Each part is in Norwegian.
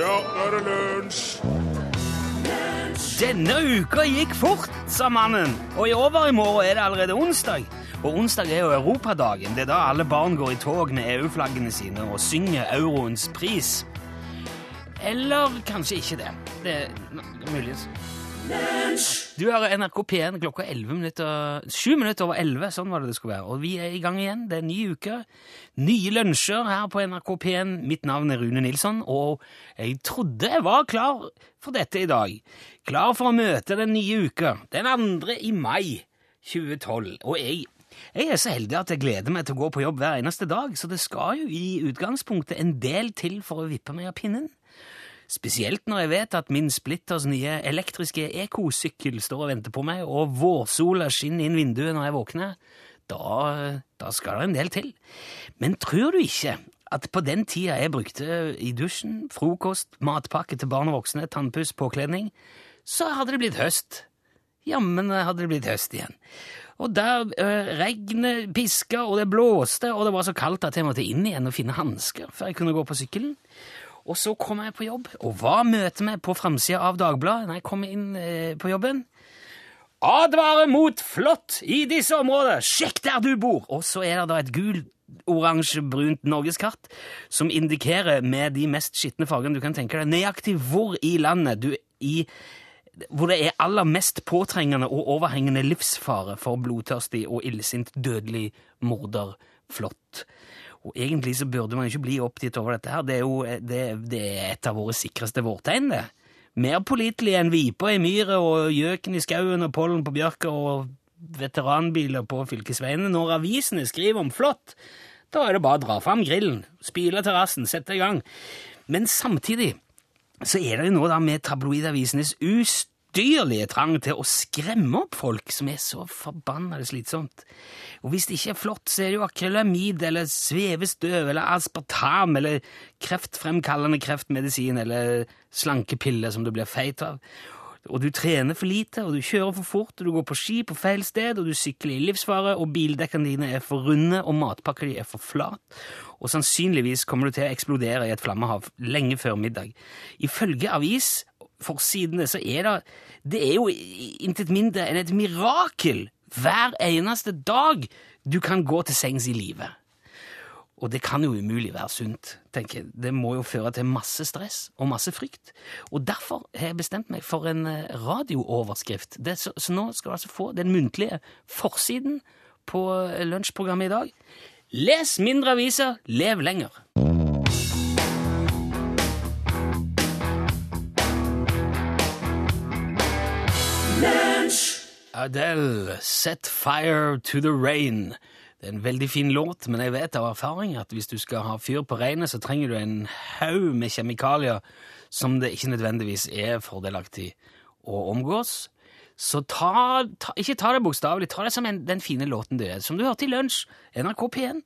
Ja, nå er det lunsj! Denne uka gikk fort, sa mannen. Og i overmorgen er det allerede onsdag. Og onsdag er jo Europadagen. Det er da alle barn går i tog med EU-flaggene sine og synger euroens pris. Eller kanskje ikke det. Det er muligens. Du hører NRK P1 klokka 11 minutter, 7 minutter over 11. Sånn var det det skulle være. Og vi er i gang igjen. Det er en ny uke. Nye lunsjer her på NRK P1. Mitt navn er Rune Nilsson, og jeg trodde jeg var klar for dette i dag. Klar for å møte den nye uka. Den andre i mai 2012. Og jeg jeg er så heldig at jeg gleder meg til å gå på jobb hver eneste dag, så det skal jo i utgangspunktet en del til for å vippe meg av pinnen. Spesielt når jeg vet at min splitters nye elektriske ekosykkel står og venter på meg, og vårsola skinner inn vinduet når jeg våkner. Da, da skal det en del til. Men tror du ikke at på den tida jeg brukte i dusjen, frokost, matpakke til barn og voksne, tannpuss, påkledning, så hadde det blitt høst. Jammen hadde det blitt høst igjen. Og der øh, regnet piska, og det blåste, og det var så kaldt at jeg måtte inn igjen og finne hansker før jeg kunne gå på sykkelen. Og så kom jeg på jobb, og hva møter meg på framsida av Dagbladet når jeg kommer inn eh, på jobben? Advare mot flått i disse områdene! Sjekk der du bor! Og så er det da et gult, oransje-brunt norgeskart som indikerer med de mest skitne fargene du kan tenke deg, nøyaktig hvor i landet du i hvor det er aller mest påtrengende og overhengende livsfare for blodtørstig og illsint dødelig morder flått. Og egentlig så burde man ikke bli oppgitt over dette her. Det er jo det, det er et av våre sikreste vårtegn, det. Mer pålitelig enn vipa i myra og gjøken i skauen og pollen på bjørka og veteranbiler på fylkesveiene. Når avisene skriver om flått, da er det bare å dra fram grillen, spyle terrassen, sette i gang. Men samtidig så er det jo noe da med tabloidavisenes ustyrlige trang til å skremme opp folk som er så forbanna slitsomt. Og hvis det ikke er flott, så er det jo akrylamid eller svevestøv eller aspartam eller kreftfremkallende kreftmedisin eller slankepiller som du blir feit av. Og du trener for lite, og du kjører for fort, og du går på ski på feil sted, og du sykler i livsfare, og bildekkene dine er for runde, og matpakka di er for flat, og sannsynligvis kommer du til å eksplodere i et flammehav lenge før middag. Ifølge avisforsidene så er det Det er jo intet mindre enn et mirakel hver eneste dag du kan gå til sengs i live. Og det kan jo umulig være sunt. tenker jeg. Det må jo føre til masse stress og masse frykt. Og derfor har jeg bestemt meg for en radiooverskrift. Det, så, så, nå skal du altså få den muntlige forsiden på lunsjprogrammet i dag. Les mindre aviser, lev lenger. Adele, 'Set Fire to the Rain'. Det er en veldig fin låt, men jeg vet av erfaring at hvis du skal ha fyr på regnet, så trenger du en haug med kjemikalier som det ikke nødvendigvis er fordelaktig å omgås. Så ta, ta, ikke ta det bokstavelig, ta det som en, den fine låten det er, som du hørte i lunsj, NRK P1.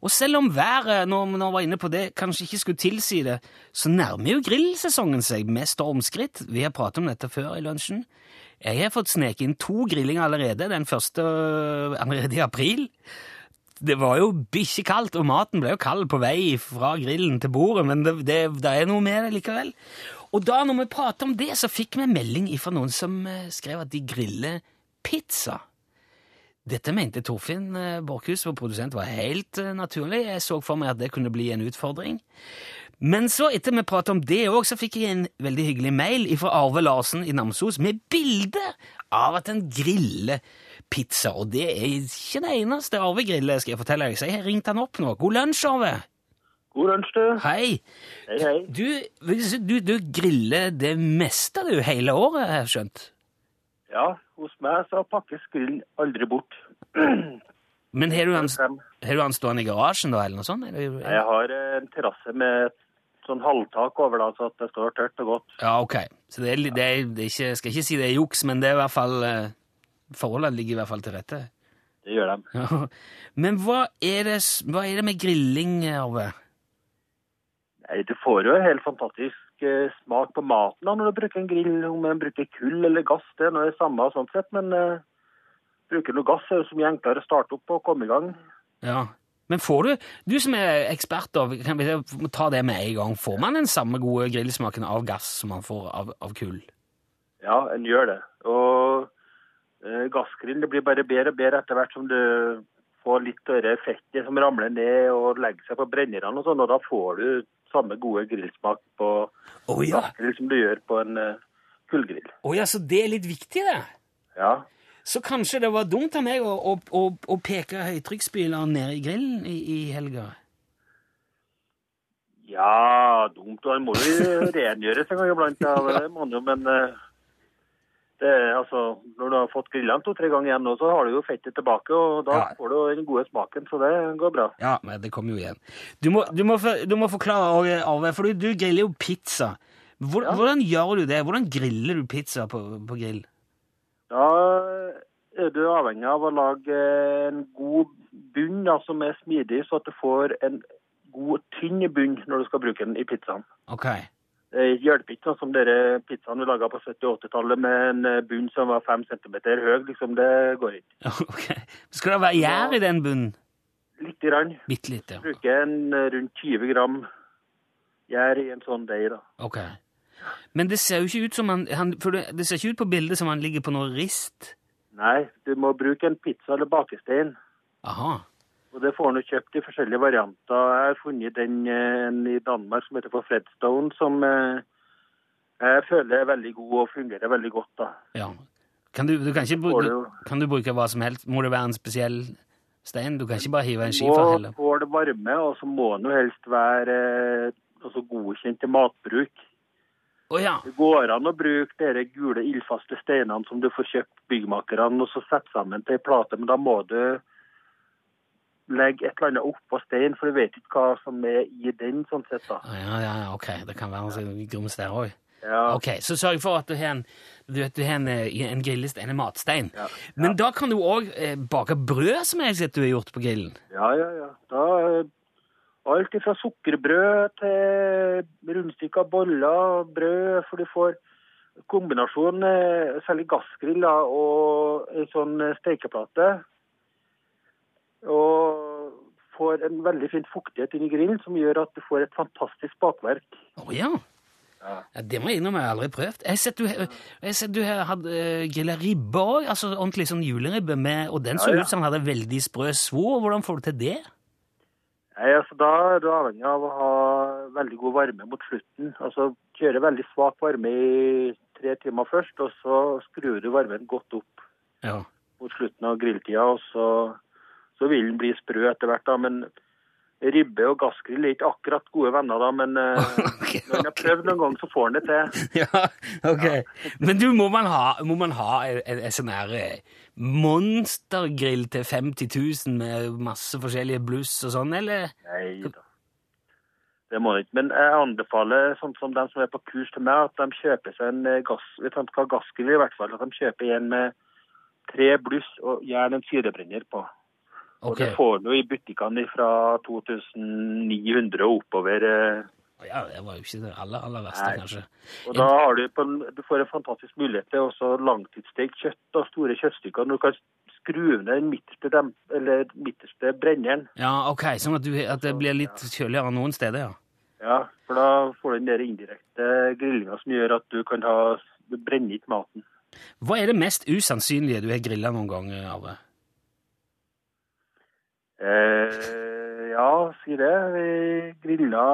Og selv om været, når vi var inne på det, kanskje ikke skulle tilsi det, så nærmer jo grillsesongen seg med stormskritt. Vi har pratet om dette før i lunsjen. Jeg har fått sneke inn to grillinger allerede, den første allerede i april. Det var jo bikkjekaldt, og maten ble jo kald på vei fra grillen til bordet, men det, det, det er noe med det likevel. Og da når vi prater om det, så fikk vi en melding fra noen som skrev at de griller pizza. Dette mente Torfinn Borchhus, vår produsent, var helt naturlig. Jeg så for meg at det kunne bli en utfordring. Men så, etter vi pratet om det òg, så fikk jeg en veldig hyggelig mail fra Arve Larsen i Namsos med bilde av at han griller pizza. Og det er ikke det eneste Arve griller, skal jeg fortelle deg. Så jeg har ringt han opp nå. God lunsj, Arve. God lunsj, du. Hei. Hei, hei. Du, du, du griller det meste, du, hele året, har jeg skjønt? Ja, hos meg så pakkes grillen aldri bort. Men har du han stående i garasjen, da, eller noe sånt? Eller? Jeg har en terrasse med sånn halvtak over, da, så at det står tørt og godt. Ja, ok. Så det er, det er, det er ikke, skal ikke si det er juks, men det er i hvert fall Forholdene ligger i hvert fall til rette. Det gjør de. Ja. Men hva er, det, hva er det med grilling, Arve? Du får jo helt fantastisk eh, smak på maten da, når du bruker en grill. Om en bruker kull eller gass, det er det samme sånn sett. Men uh, bruker du gass, er det så mye enklere å starte opp og komme i gang. Ja, Men får du, du som er ekspert, da, kan vi ta det med en gang. Får man den samme gode grillsmaken av gass som man får av, av kull? Ja, en gjør det. Og uh, gassgrill det blir bare bedre og bedre etter hvert som du får litt større fettet som ramler ned og legger seg på brennerne og sånn, og da får du samme gode grillsmak på oh, ja. som du gjør på en uh, kullgrill. Å ja, så det er litt viktig, det. Ja. Så kanskje det var dumt av meg å, å, å, å peke høytrykksspyleren ned i grillen i, i helga? Ja, dumt. Den må jo rengjøres en gang iblant, ja, det må han jo, men eh, det, altså, når du har fått grillene to-tre ganger igjen nå, så har du jo fettet tilbake, og da Ja. får du den gode smaken, så det går bra. Ja, men det kommer jo igjen. Du må, du må, for- du må forklare, Arve, for du, griller jo pizza. Hvor, Ja. Hvordan gjør du det? Hvordan griller du pizza på, på grill? Da er du avhengig av å lage en god bunn da, som er smidig, så at du får en god, tynn bunn når du skal bruke den i pizzaen. Ok. Det hjelper ikke sånn som dere pizzaen vi laga på 70-80-tallet med en eh, bunn som var fem centimeter høy. Liksom, det går ikke. ok. Skal det være gjær i den bunnen? Litt grann. Bitte litt, ja. Bruker en eh, rundt 20 gram gjær i en sånn deig. da. Ok. Men det ser jo ikke ut som han, han for det, det ser ikke ut på bildet som han ligger på noe rist. Nei, du må bruke en pizza- eller bakestein. Aha. Og det får du kjøpt i forskjellige varianter. Jeg har funnet den eh, en i Danmark som heter for Fredstone, som eh, jeg føler er veldig god og fungerer veldig godt. da. Ja. Kan du, du kan ikke bruke, du- kan du bruke hva som helst? Må det være en spesiell stein? Du kan ikke bare hive en skifer heller? Må det varme, og så må den jo helst være eh, altså godkjent til matbruk. Oh, ja. Det går an å bruke de gule ildfaste steinene som du får kjøpt byggmakerne, og så sette sammen til ei plate, men da må du legge et eller annet oppå steinen, for du vet ikke hva som er i den. sånn sett da. Ja, ja, ok. Det kan være sånn grums der òg. Ja, Ok, så sørg for at du har en, du vet, du har en, eh, en grillestein, en matstein. Ja, Men da kan du òg eh, bake brød, som jeg har sett du har gjort på grillen. ja, ja. ja. Da, eh, alt fra sukkerbrød til rundstykker, boller, brød, for du får kombinasjon, særlig gassgriller og en sånn stekeplate. Og får en veldig fin fuktighet inn i grillen, som gjør at du får et fantastisk bakverk. Å ja. Ja. ja. Det må jeg innrømme, jeg har aldri prøvd. Jeg har sett du, jeg sett du hadde uh, grilla ribbe òg, altså ordentlig sånn juleribbe, med, og den så Ja, ja. ut som den hadde veldig sprø svor. Hvordan får du til det? Nei, altså Da er du avhengig av å ha veldig god varme mot slutten. Altså Kjøre veldig svak varme i tre timer først, og så skrur du varmen godt opp Ja. mot slutten av grilltida. og så, så vil den bli sprø etter hvert. da, men Ribbe og gassgrill er ikke akkurat gode venner, da, men okay, okay. når en har prøvd noen gang, så får en det til. ja, ok. Men du, må man ha, må man ha en, sånn her eh, monstergrill til 50 000 med masse forskjellige bluss og sånn, eller? Nei da. Det må det ikke. Men jeg anbefaler, sånn som de som er på kurs til meg, at de kjøper seg en eh, gass, hvis de skal ha gassgrill, i hvert fall, at de kjøper en med tre bluss og gjerne en syrebrenner på. Og Ok. det får du i butikkene fra 2900 og oppover. eh, Ja, det var jo ikke det aller, aller verste, Nei. kanskje. Og da har du, på, en- du får en fantastisk mulighet til også langtidsstekt kjøtt og store kjøttstykker. Når du kan skru ned den midterste, dem, eller midterste brenneren. Ja, ok, sånn at, du, at det blir litt kjøligere noen steder, ja. Ja, for da får du den der indirekte grillinga som gjør at du kan ha Du brenner ikke maten. Hva er det mest usannsynlige du har grilla noen gang, Arve? Eh, ja, si det. Vi grilla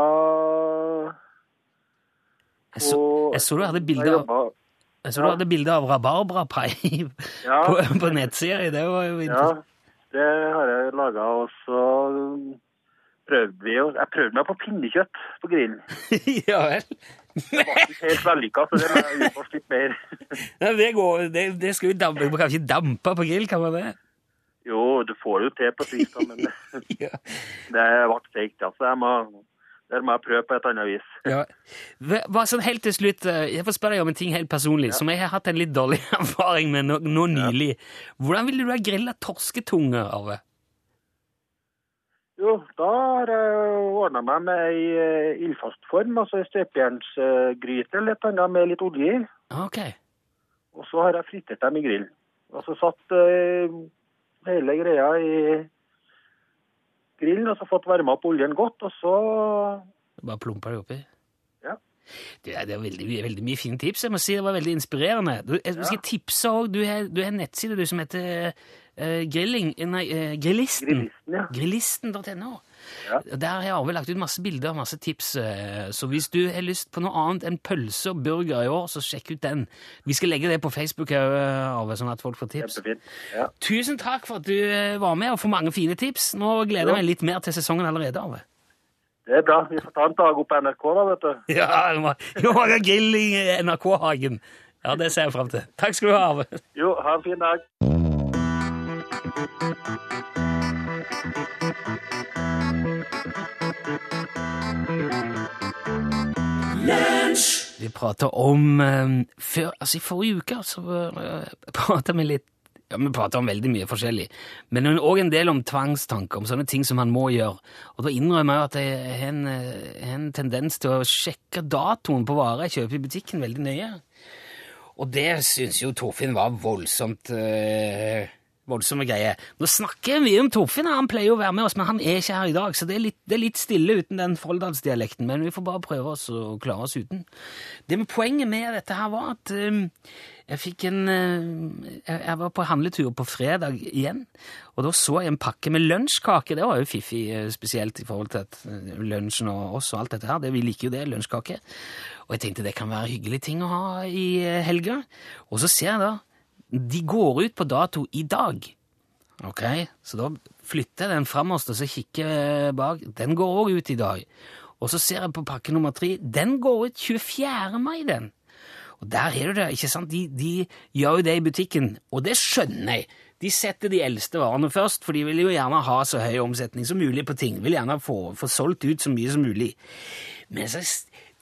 Jeg så, jeg så du hadde bilde av, bilde av rabarbrapai Ja, på, på nettsida. di. Det var jo interessant. ja, det har jeg laga. Og så prøvde vi jo Jeg prøvde meg på pinnekjøtt på grillen. ja vel. Det var ikke helt vellykka, så det må jeg utforske litt mer. Nei, det, går, det, det skal jo dampe, Man kan ikke dampe på grill, kan man det? Jo, du får jo til på da, men Ja. det ble seigt. Altså. Jeg må, der må jeg prøve på et annet vis. Ja. Bare sånn helt til slutt, eh, jeg får spørre deg om en ting helt personlig, som jeg har hatt en litt dårlig erfaring med nå, nå nylig. Hvordan ville du ha grilla torsketunger, Arve? Jo, da har jeg ordna meg med ei eh, ildfast form, altså ei støpejernsgryte eller et annet med litt olje i. Ok. Og så har jeg fritert dem i grillen. Så satt eh, hele greia i grillen og så fått varma opp oljen godt, og så Bare plumpa det oppi? Ja. Det er, det er veldig, veldig mye fine tips. Jeg må si Det var veldig inspirerende. Du, jeg skal tipse også, Du har du har en nettside du som heter uh, Grilling Nei, uh, Grillisten. Grillisten, ja. Grillisten.no. Ja. Der har Arve lagt ut masse bilder og masse tips. eh, Så hvis du har lyst på noe annet enn pølse og burger i år, så sjekk ut den. Vi skal legge det på Facebook, òg, Arve, sånn at folk får tips. Ja. Tusen takk for at du eh, var med og får mange fine tips. Nå gleder jeg meg litt mer til sesongen allerede, Arve. Det er bra. Vi får ta en dag opp på NRK, da, vet du. Ja, jo grill i NRK-hagen. Ja, det ser jeg fram til. Takk skal du ha, Arve. Jo, ha en fin dag. Vi prater om eh, før, altså I forrige uke så uh, prata vi litt ja, Vi prater om veldig mye forskjellig, men òg en del om tvangstanker, om sånne ting som man må gjøre. Og Da innrømmer jeg at jeg har en, eh, en tendens til å sjekke datoen på varer jeg kjøper i butikken, veldig nøye. Og det syns jo Torfinn var voldsomt eh, voldsomme greier. Nå snakker mye om Torfinn, han pleier jo å være med oss, men han er ikke her i dag, så det er litt, det er litt stille uten den folldalsdialekten, men vi får bare prøve oss å klare oss uten. Det med Poenget med dette her var at eh, jeg fikk en uh, jeg, var på handletur på fredag igjen, og da så jeg en pakke med lunsjkake. Det var jo fiffig, eh, spesielt i forhold til at eh, lunsjen og oss og alt dette her. Det, vi liker jo det, lunsjkake. Og jeg tenkte det kan være hyggelige ting å ha i helga. Og så ser jeg da de går ut på dato i dag. Ok, så da flytter jeg den framover og så kikker jeg bak. Den går òg ut i dag. Og så ser jeg på pakke nummer tre. Den går ut 24. mai, den. Og der er du det, ikke sant? De, de gjør jo det i butikken, og det skjønner jeg. De setter de eldste varene først, for de vil jo gjerne ha så høy omsetning som mulig på ting. Vil gjerne få, få solgt ut så mye som mulig. Men så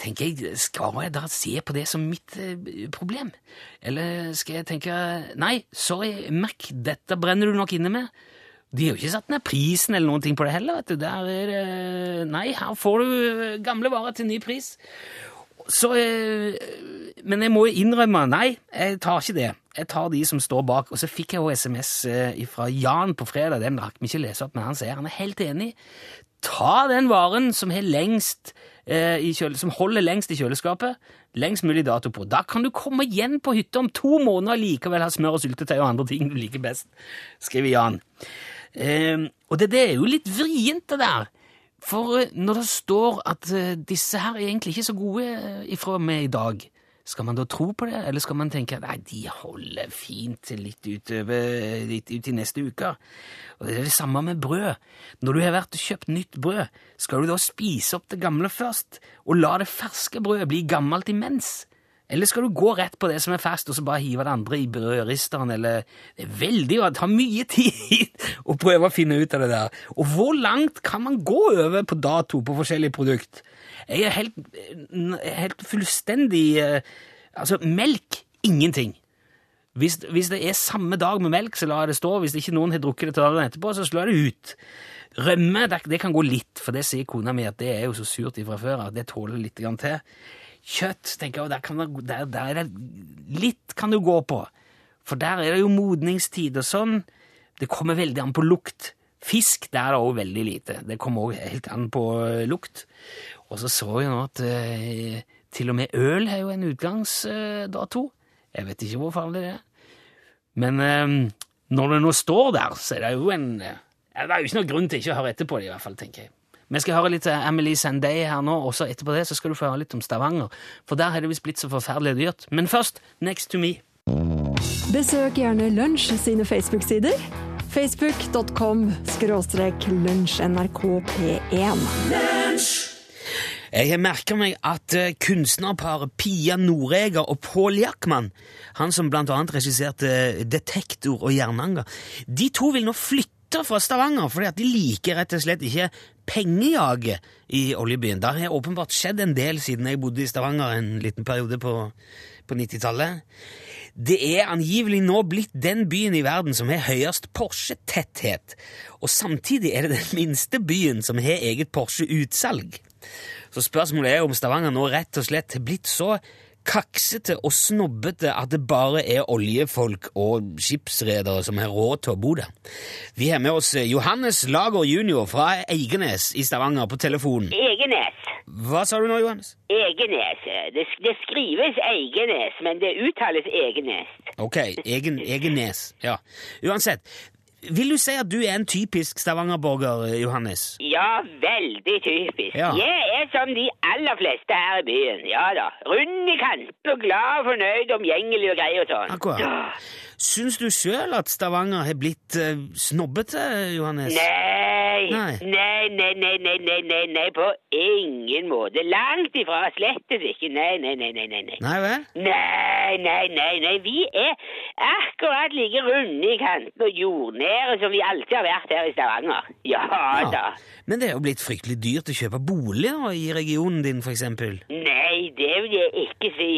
tenker jeg, skal jeg da se på det som mitt eh, problem? Eller skal jeg tenke, nei, sorry, Mac, dette brenner du nok inne med. De har jo ikke satt ned prisen eller noen ting på det heller, vet du. Der er det, nei, her får du eh, gamle varer til ny pris. Så, eh, men jeg må jo innrømme, nei, jeg tar ikke det. Jeg tar de som står bak. Og så fikk jeg jo SMS fra Jan på fredag, den rakk vi ikke lese opp, men han sier han er helt enig. Ta den varen som, har lengst, kjøle, som holder lengst i kjøleskapet, lengst mulig dato på. Da kan du komme igjen på hytta om to måneder og likevel ha smør og syltetøy og andre ting du liker best, skriver Jan. Eh, og det, det er jo litt vrient, det der. For eh, når det står at eh, disse her er egentlig ikke så gode eh, ifra meg i dag, skal man da tro på det, eller skal man tenke at nei, de holder fint litt utover, litt ut i neste uke? Og det er det samme med brød. Når du har vært og kjøpt nytt brød, skal du da spise opp det gamle først, og la det ferske brødet bli gammelt imens? Eller skal du gå rett på det som er ferskt, og så bare hive det andre i brødristeren, eller Det er veldig Det tar mye tid å prøve å finne ut av det der. Og hvor langt kan man gå over på dato på forskjellige produkt? Jeg er helt, helt fullstendig eh, Altså, melk ingenting. Hvis, hvis det er samme dag med melk, så lar jeg det stå. Hvis ikke noen har drukket det til dagen etterpå, så slår jeg det ut. Rømme det, det kan gå litt, for det sier kona mi at det er jo så surt ifra før at det tåler litt til. Kjøtt tenker jeg, der, kan det, der, der er litt kan du gå på. For der er det jo modningstid og sånn. Det kommer veldig an på lukt. Fisk der er det òg veldig lite. Det kommer òg helt an på eh, lukt. Og så så vi nå at eh, til og med øl har jo en utgangsdato. Jeg vet ikke hvor farlig det er. Men eh, når det nå står der, så er det jo en eh, Det er jo ikke noen grunn til ikke å høre etter på det, i hvert fall, tenker jeg. Vi skal høre litt av Emily Sanday her nå, og så etterpå det så skal du få høre litt om Stavanger. For der har det visst blitt så forferdelig dyrt. Men først Next to me. Besøk gjerne Lunsj sine Facebook-sider. Facebook.com skråstrek lunsjnrkp1. Jeg har merka meg at eh, kunstnerparet Pia Noreger og Pål Jackman, han som blant annet regisserte Detektor og Jernanger, de to vil nå flytte fra Stavanger fordi at de liker rett og slett ikke pengejaget i oljebyen. Det har åpenbart skjedd en del siden jeg bodde i Stavanger en liten periode på, på 90-tallet. Det er angivelig nå blitt den byen i verden som har høyest Porsche-tetthet, og samtidig er det den minste byen som har eget Porsche-utsalg. Så spørsmålet er om Stavanger nå rett og slett har blitt så kaksete og snobbete at det bare er oljefolk og skipsredere som har råd til å bo der. Vi har med oss Johannes Lager jr. fra Eigenes i Stavanger på telefonen. Egenes. Hva sa du nå, Johannes? Egenes. Det, det skrives Eigenes, men det uttales Egenes. Ok, egen, Egenes. Ja. Uansett, vil du si at du er en typisk Stavanger-borger, Johannes? Ja, veldig typisk. Ja. Jeg er som de aller fleste her i byen. Ja da. Rund i kanten og glad og fornøyd, omgjengelig og grei og sånn. Akkurat. Syns du sjøl at Stavanger har blitt eh, snobbete, Johannes? Nei. Nei. Nei, nei, nei, nei, nei, nei, nei, på ingen måte. Langt ifra, slettes ikke. Nei, nei, nei, nei. nei. Nei vel? Nei, nei, nei, nei, vi er akkurat like runde i kanten og jordnære som vi alltid har vært her i Stavanger. Ja da. Men det er jo blitt fryktelig dyrt å kjøpe bolig da, i regionen din, eksempel. Nei, det vil jeg ikke si.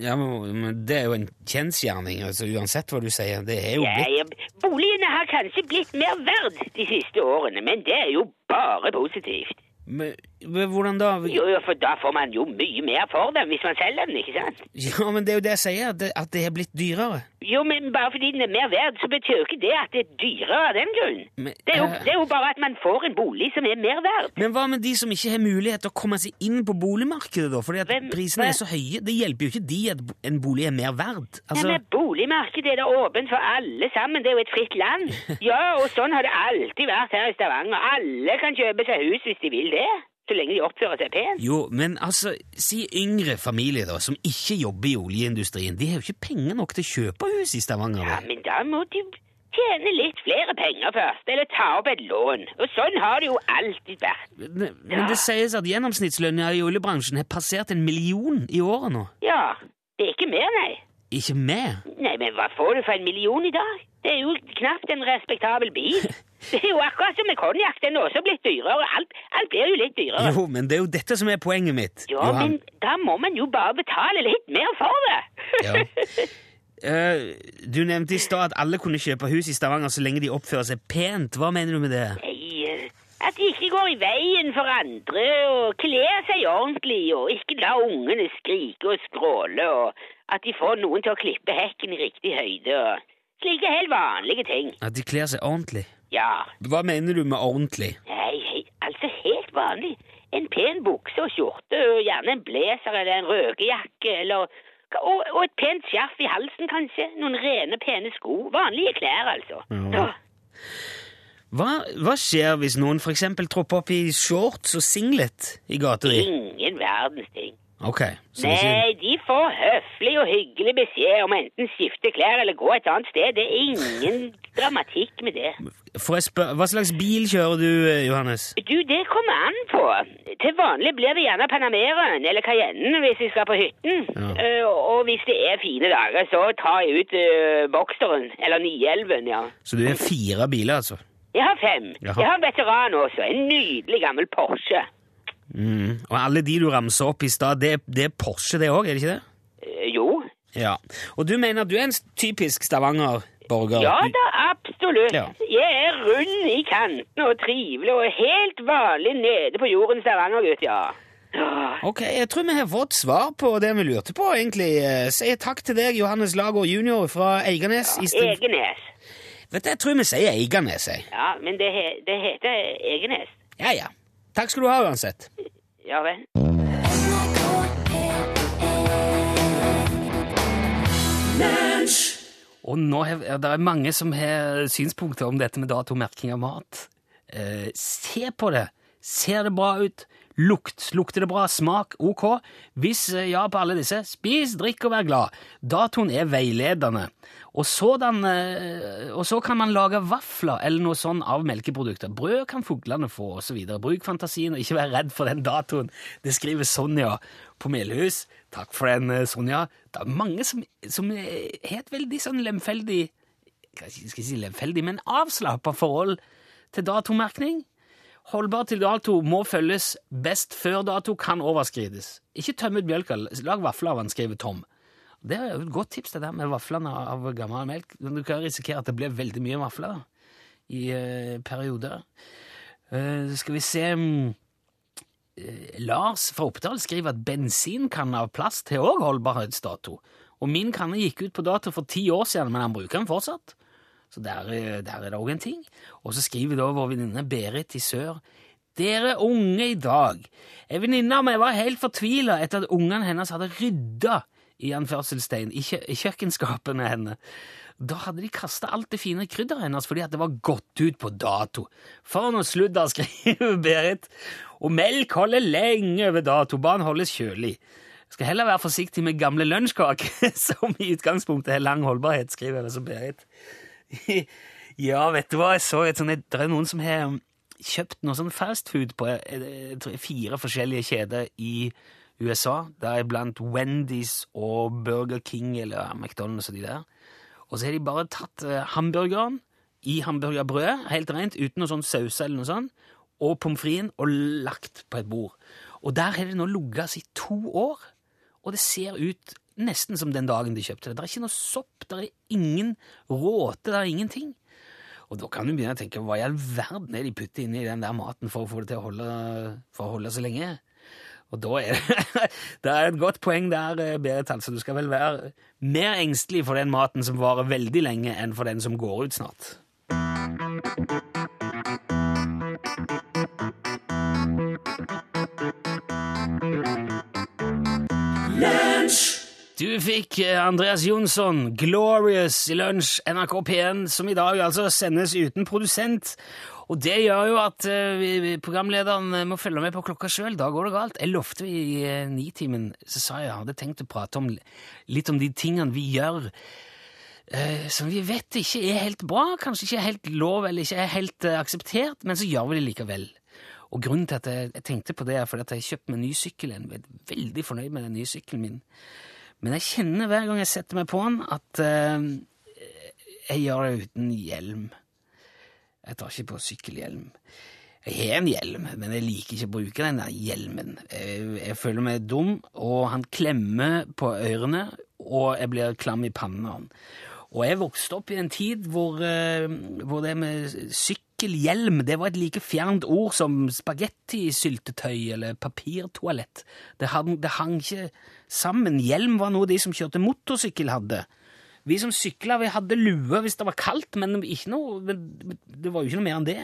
Ja, men det er jo en kjensgjerning, altså, uansett hva du sier. Det er jo Ja, blitt ja, boligene har kanskje blitt mer verd de siste årene, men det er jo bare positivt. men hvordan da? Jo, for da får man jo mye mer for den hvis man selger den, ikke sant? Ja, men det er jo det jeg sier, at det, at det er blitt dyrere. Jo, men bare fordi den er mer verd, så betyr jo ikke det at det er dyrere av den grunn. Men, Det er, jo, eh, det er jo bare at man får en bolig som er mer verd. Men hva med de som ikke har mulighet til å komme seg inn på boligmarkedet, da? Fordi at Hvem- prisene er så høye. Det hjelper jo ikke de at en bolig er mer verd. Altså, Ja, men Boligmarkedet er da åpent for alle sammen. Det er jo et fritt land. Ja, og sånn har det alltid vært her i Stavanger. Alle kan kjøpe seg hus hvis de vil det. Så lenge de oppfører seg pent. Jo, men altså, si yngre familier da, som ikke jobber i oljeindustrien, de har jo ikke penger nok til å kjøpe hus i Stavanger. Ja, men da må de tjene litt flere penger først, eller ta opp et lån. Og sånn har det jo alltid vært. Men, men det sies at gjennomsnittslønna i oljebransjen har passert en million i året nå. Ja, det er ikke mer, nei. Ikke mer? Nei, men hva får du for en million i dag? Det er jo knapt en respektabel bil. Det er jo akkurat som med konjakk. Den er også blitt dyrere. Alt, alt blir jo litt dyrere. Jo, men det er jo dette som er poenget mitt, Ja, Johan. men da må man jo bare betale litt mer for det. Ja. Eh, du nevnte i stad at alle kunne kjøpe hus i Stavanger så lenge de oppfører seg pent. Hva mener du med det? Nei, eh, At de ikke går i veien for andre, og kler seg ordentlig, og ikke la ungene skrike og skråle, og at de får noen til å klippe hekken i riktig høyde, og slike helt vanlige ting. At de kler seg ordentlig? Ja, Hva mener du med ordentlig? nei, altså helt vanlig. En pen bukse og skjorte, og gjerne en blazer eller en røkejakke, eller og, og et pent skjerf i halsen, kanskje. Noen rene, pene sko. Vanlige klær, altså. Ja. Hva, hva skjer hvis noen eksempel tropper opp i shorts og singlet i gateri? Ingen verdens ting. Ok, så det er Nei, de får høflig og hyggelig beskjed om enten skifte klær eller gå et annet sted. Det er ingen dramatikk med det. spørre, Hva slags bil kjører du, eh, Johannes? Du, det kommer an på. Til vanlig blir det gjerne Panameraen eller Cayennen hvis vi skal på hytten. Ja. Uh, og hvis det er fine dager, så tar jeg ut uh, Boxeren, eller 911, ja. Så du har fire biler, altså? Jeg har fem. Jaha. Jeg har en veteran også. En nydelig gammel Porsche. Mm. Og alle de du ramser opp i stad, det, det er Porsche, det òg, er det ikke det? Eh, jo. Ja. Og du mener du er en typisk Stavanger-borger? Ja da, absolutt. Ja. Jeg er rund i kanten og trivelig og helt vanlig nede på jorden Stavanger-gutt, ja. Ok, jeg tror vi har fått svar på det vi lurte på, egentlig. Eh, Sier takk til deg, Johannes Lager jr. fra Eiganes. Ja, Egenes. Vet du, Jeg tror vi sier Eiganes, jeg. Ja, men det, he det heter Egenes. Ja, ja. Takk skal du ha uansett. Ja vel. Og nå er det er mange som har synspunkter om dette med datomerking av mat. Eh, se på det. Ser det bra ut? Lukt. Lukter det bra? Smak? Ok. Hvis eh, ja på alle disse, spis, drikk og vær glad. Datoen er veiledende. Og, sådan, eh, og så kan man lage vafler eller noe sånt av melkeprodukter. Brød kan fuglene få, osv. Bruk fantasien og ikke vær redd for den datoen. Det skriver Sonja på Melhus. Takk for den, eh, Sonja. Det er mange som, som har veldig sånn lemfeldig Kanskje ikke si lemfeldig, men avslappa forhold til datomerkning. Holdbar til dato må følges. Best før dato kan overskrides. Ikke tøm ut mjølka. Lag vafler av den, skriver Tom. Det er jo et godt tips, det der med vaflene av gammel melk. Du kan risikere at det blir veldig mye vafler i eh, perioder. Eh, skal vi se eh, Lars fra Oppdal skriver at bensinkanne av plast har òg holdbarhetsdato. Og min kanne gikk ut på dato for ti år siden, men han bruker den fortsatt. Så der, eh, der er det òg en ting. Og så skriver da vår venninne Berit i sør dere unge i dag. Ei venninne av meg var helt fortvila etter at ungene hennes hadde rydda i anførselstegn i, kjø i kjøkkenskapene henne. Da hadde de kasta alt det fine krydderet hennes fordi at det var gått ut på dato. For noe sludder, skriver Berit. Og melk holder lenge over dato. Barn holdes kjølig. Skal heller være forsiktig med gamle lunsjkaker, som i utgangspunktet har lang holdbarhet, skriver altså Berit. Ja, vet du hva, jeg så et sånt, det er noen som har kjøpt noe sånn fastfood på jeg tror, fire forskjellige kjeder i USA. deriblant er blant Wendy's og Burger King eller McDonald's og de der. Og så har de bare tatt uh, hamburgeren i hamburgerbrød, helt rent, uten noe sånn sauser eller noe sånt, og pommes fritesen, og lagt på et bord. Og der har det nå ligget i to år, og det ser ut nesten som den dagen de kjøpte det. Det er ikke noe sopp, det er ingen råte, det er ingenting. Og da kan du begynne å tenke hva i all verden er de putter inni den der maten for å få det til å holde, for å holde så lenge? Og da er det, det er et godt poeng der, eh, Berit. altså. Du skal vel være mer engstelig for den maten som varer veldig lenge, enn for den som går ut snart. Du fikk eh, Andreas Jonsson, 'Glorious' i lunsj, NRK P1, som i dag altså sendes uten produsent. Og det gjør jo at uh, programlederen må følge med på klokka sjøl. Da går det galt. Jeg lovte i uh, Nitimen så sa jeg jeg hadde tenkt å prate om, litt om de tingene vi gjør uh, som vi vet ikke er helt bra, kanskje ikke er helt lov eller ikke er helt uh, akseptert, men så gjør vi det likevel. Og grunnen til at jeg, jeg tenkte på det, er fordi at jeg kjøpte meg ny sykkel. Jeg er veldig fornøyd med den nye sykkelen min. Men jeg kjenner hver gang jeg setter meg på den, at jeg gjør det uten hjelm. Jeg tar ikke på sykkelhjelm. Jeg har en hjelm, men jeg liker ikke å bruke den der hjelmen. Jeg, føler meg dum, og han klemmer på ørene, og jeg blir klam i panna. Og jeg vokste opp i en tid hvor, hvor det med sykkelhjelm det var et like fjernt ord som spagettisyltetøy eller papirtoalett. Det hang, det hang ikke sammen. Hjelm var noe de som kjørte motorsykkel, hadde. Vi som sykla, vi hadde lue hvis det var kaldt, men, noe, det var jo ikke noe mer enn det.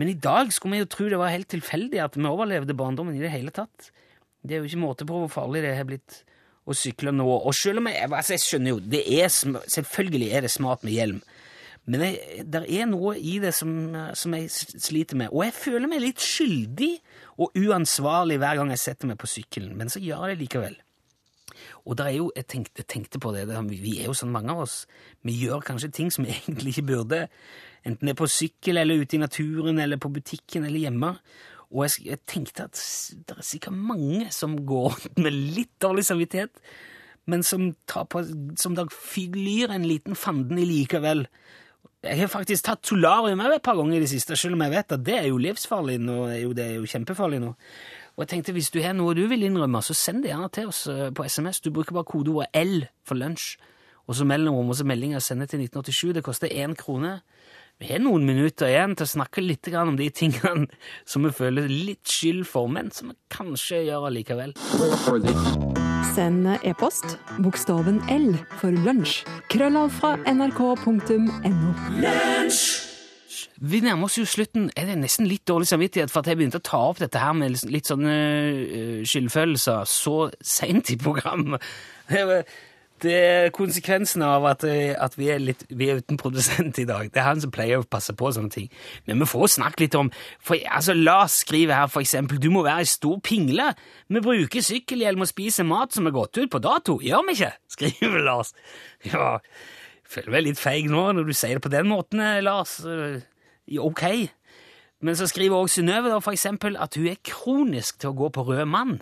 Men i dag skulle vi jo tro det var helt tilfeldig at vi overlevde barndommen i det hele tatt. Det er jo ikke måte på hvor farlig det har blitt å sykle nå. Og selv om jeg, altså jeg skjønner jo, det er, selvfølgelig er det smart med hjelm, men det er noe i det som, som, jeg sliter med. Og jeg føler meg litt skyldig og uansvarlig hver gang jeg setter meg på sykkelen, men så gjør jeg det likevel. Og der er jo, jeg tenkte, jeg tenkte, på det, vi er jo sånn mange av oss. Vi gjør kanskje ting som vi egentlig ikke burde. Enten det er på sykkel, eller ute i naturen, eller på butikken, eller hjemme. Og jeg, jeg tenkte at det er sikkert mange som går med litt dårlig samvittighet, men som, tar på, som da flyr en liten fanden i likevel. Jeg har faktisk tatt solarium et par ganger i det siste, selv om jeg vet at det er jo livsfarlig nå. Det er jo kjempefarlig nå. Og jeg tenkte, Hvis du har noe du vil innrømme, så send det gjerne til oss eh, på SMS. Du bruker bare kodeordet L for lunsj, og så mellomrom og så meldinger sende til 1987. Det koster én krone. Vi har noen minutter igjen til å snakke litt om de tingene som vi føler litt skyld for, men som vi kanskje gjør allikevel. Send e-post bokstaven L for lunsj. Krøllav fra nrk.no. Vi nærmer oss jo slutten. Er det nesten litt dårlig samvittighet for at jeg begynte å ta opp dette her med litt sånne uh, skyldfølelser så seint i programmet? Det er konsekvensen av at, øh, at vi, er litt, vi, er uten produsent i dag. Det er han som pleier å passe på sånne ting. Men vi får snakke litt om for, altså, Lars skriver her for eksempel du må være ei stor pingle. Vi bruker sykkelhjelm og spiser mat som er gått ut på dato. Gjør vi ikke? skriver Lars. Ja, jeg føler meg litt feig nå når du sier det på den måten, Lars ok. Men så skriver også Synnøve at hun er kronisk til å gå på rød mann.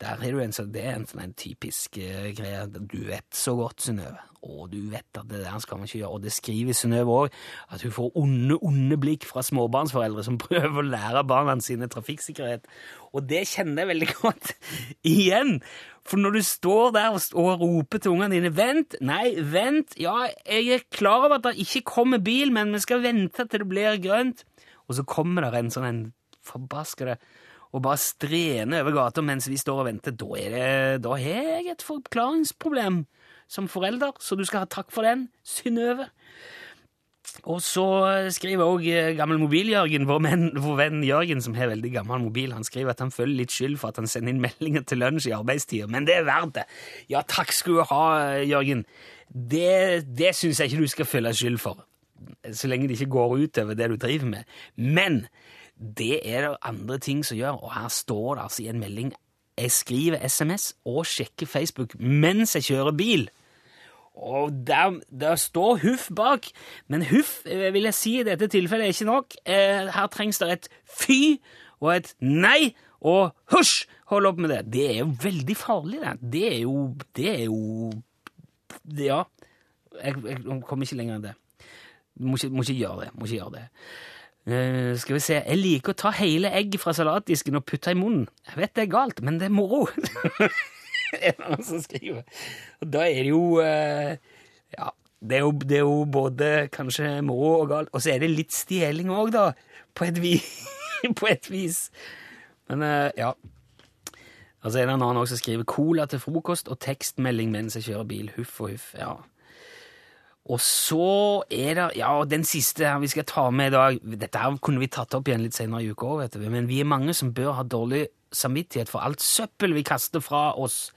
Der er du en, så Det er en sånn typisk uh, greie. Du vet så godt, Synnøve. Og du vet at det der skal man ikke gjøre. Og det skriver Synnøve òg, at hun får onde, onde blikk fra småbarnsforeldre som prøver å lære barna sine trafikksikkerhet. Og det kjenner jeg veldig godt igjen. For når du står der og roper til ungene dine 'vent', nei, vent, ja, jeg er klar over at det ikke kommer bil, men vi skal vente til det blir grønt, og så kommer det en sånn en forbaskede og bare strener over gata mens vi står og venter, da, er det, da har jeg et forklaringsproblem som forelder, så du skal ha takk for den, Synnøve. Og så skriver òg gammel mobil-Jørgen, vår, vår, venn Jørgen, som har veldig gammel mobil, han skriver at han føler litt skyld for at han sender inn meldinger til lunsj i arbeidstida, men det er verdt det. Ja, takk skal du ha, Jørgen. Det, det syns jeg ikke du skal føle skyld for, så lenge det ikke går utover det du driver med. Men det er det andre ting som gjør, og her står det altså i en melding Jeg skriver SMS og sjekker Facebook mens jeg kjører bil. Og der, der, står Huff bak, men Huff eh, vil jeg si i dette tilfellet er ikke nok. Eh, her trengs det et fy og et nei og hysj! Hold opp med det. Det er jo veldig farlig, det. Det er jo Det er jo Ja. Jeg, jeg kommer ikke lenger enn det. Må ikke, må ikke gjøre det. Må ikke gjøre det. Uh, skal vi se Jeg liker å ta hele egg fra salatdisken og putte i munnen. Jeg vet det er galt, men det er moro. er det noen som skriver. Og da er det jo uh, Ja, det er jo, det er jo, både kanskje moro og galt, og så er det litt stjeling òg, da. På et, vis. på et vis. Men uh, ja. Altså en annen som skriver 'cola til frokost' og tekstmelding mens jeg kjører bil. Huff og huff. ja. Og så er det Ja, den siste her vi skal ta med i dag Dette her kunne vi tatt opp igjen litt senere i uka òg, men vi er mange som bør ha dårlig samvittighet for alt søppel vi kaster fra oss.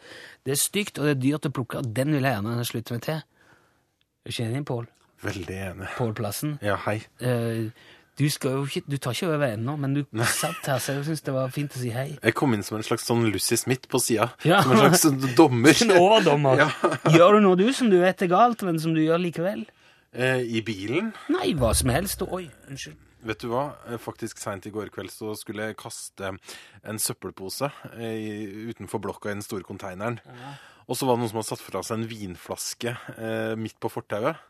Det er stygt, og det er dyrt å plukke, og den vil jeg gjerne slutte meg til. Er du ikke enig, Pål? Veldig enig. Pål Plassen? Ja, hei. Uh, du, ikke, du, tar ikke over ennå, men du satt her, så jeg syns det var fint å si hei. Jeg kom inn som en slags sånn Lucy Smith på sida. Ja. Som en slags dommer. En overdommer. Ja. gjør du noe du som du vet er galt, men som du gjør likevel? Eh, I bilen? Nei, hva som helst. Oi, unnskyld. Vet du hva? Eh, faktisk seint i går kveld så skulle jeg kaste en søppelpose i, utenfor blokka i den store konteineren. Ja. Og så var det noen som hadde satt fra seg en vinflaske eh, midt på fortauet.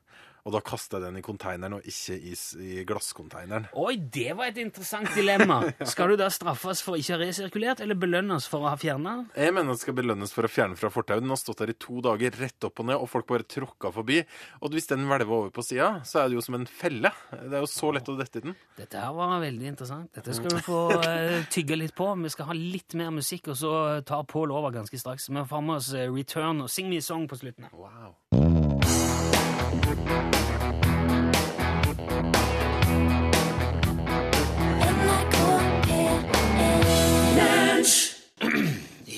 Og da kaster jeg den i konteineren og ikke i, i glasskonteineren. Oi, det var et interessant dilemma. Skal du da straffes for ikke å ha resirkulert, eller belønnes for å ha fjerna? Jeg mener det skal belønnes for å fjerne fra fortauet. Den har stått der i to dager rett opp og ned, og folk bare tråkka forbi. Og hvis den hvelver over på sida, så er det jo som en felle. Det er jo så lett å dette i den. Dette her var veldig interessant. Dette skal du få uh, tygge litt på. Vi skal ha litt mer musikk, og så tar Pål over ganske straks. Vi får med oss uh, Return og Sing Me Song på slutten. Wow.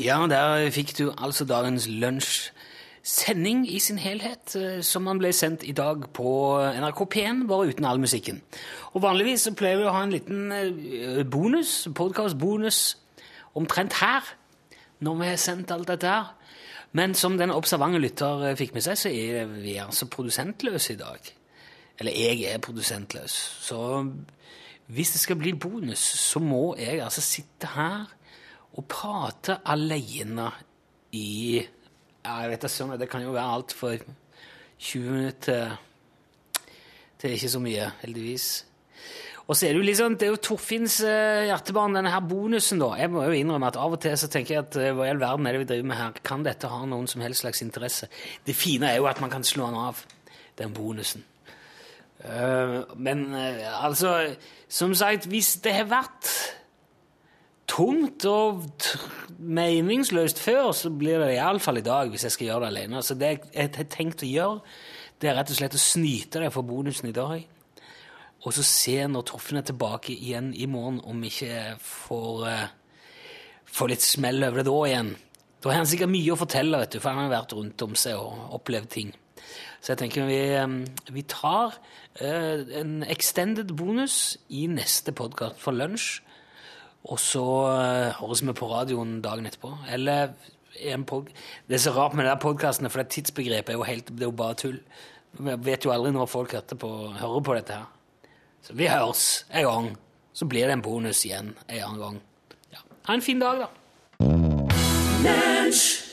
Ja, der fikk du altså dagens lunsjsending i sin helhet, eh, som han ble sendt i dag på NRK P1, bare uten all musikken. Og Vanligvis så pleier vi å ha en liten eh, bonus, podkast-bonus omtrent her, når vi har sendt alt dette her. Men som den observante lytter eh, fikk med seg, så er vi altså produsentløse i dag. Eller jeg er produsentløs. Så hvis det skal bli bonus, så må jeg altså sitte her og prate alene i jeg vet da søren, Det kan jo være alt for 20 minutter til ikke så mye, heldigvis. Og så er det jo liksom, det er jo Torfinns uh, hjertebarn, denne her bonusen, da. Jeg må jo innrømme at av og til så tenker jeg at uh, hva i all verden er det vi driver med her? Kan dette ha noen som helst slags interesse? Det fine er jo at man kan slå den av, den bonusen. Uh, men altså, som sagt, hvis det har vært tomt og meningsløst før, så blir det iallfall i dag, hvis jeg skal gjøre det alene. Så det jeg har tenkt å gjøre, det er rett og slett å snyte deg for bonusen i dag. Og så se når Torfinn er tilbake igjen i morgen, om vi ikke får, uh, får litt smell over det da igjen. Da har han sikkert mye å fortelle, vet du, for han har vært rundt om seg og opplevd ting. Så jeg tenker vi, um, vi tar uh, en extended bonus i neste podkast for lunsj. Og så høres vi på radioen dagen etterpå. Eller en pod Det er så rart med de podkastene, for det tidsbegrepet er jo helt, det er jo bare tull. Vi vet jo aldri når folk på, hører på dette her. Så vi høres en gang. Så blir det en bonus igjen en annen gang. Ja. Ha en fin dag, da. Lunch.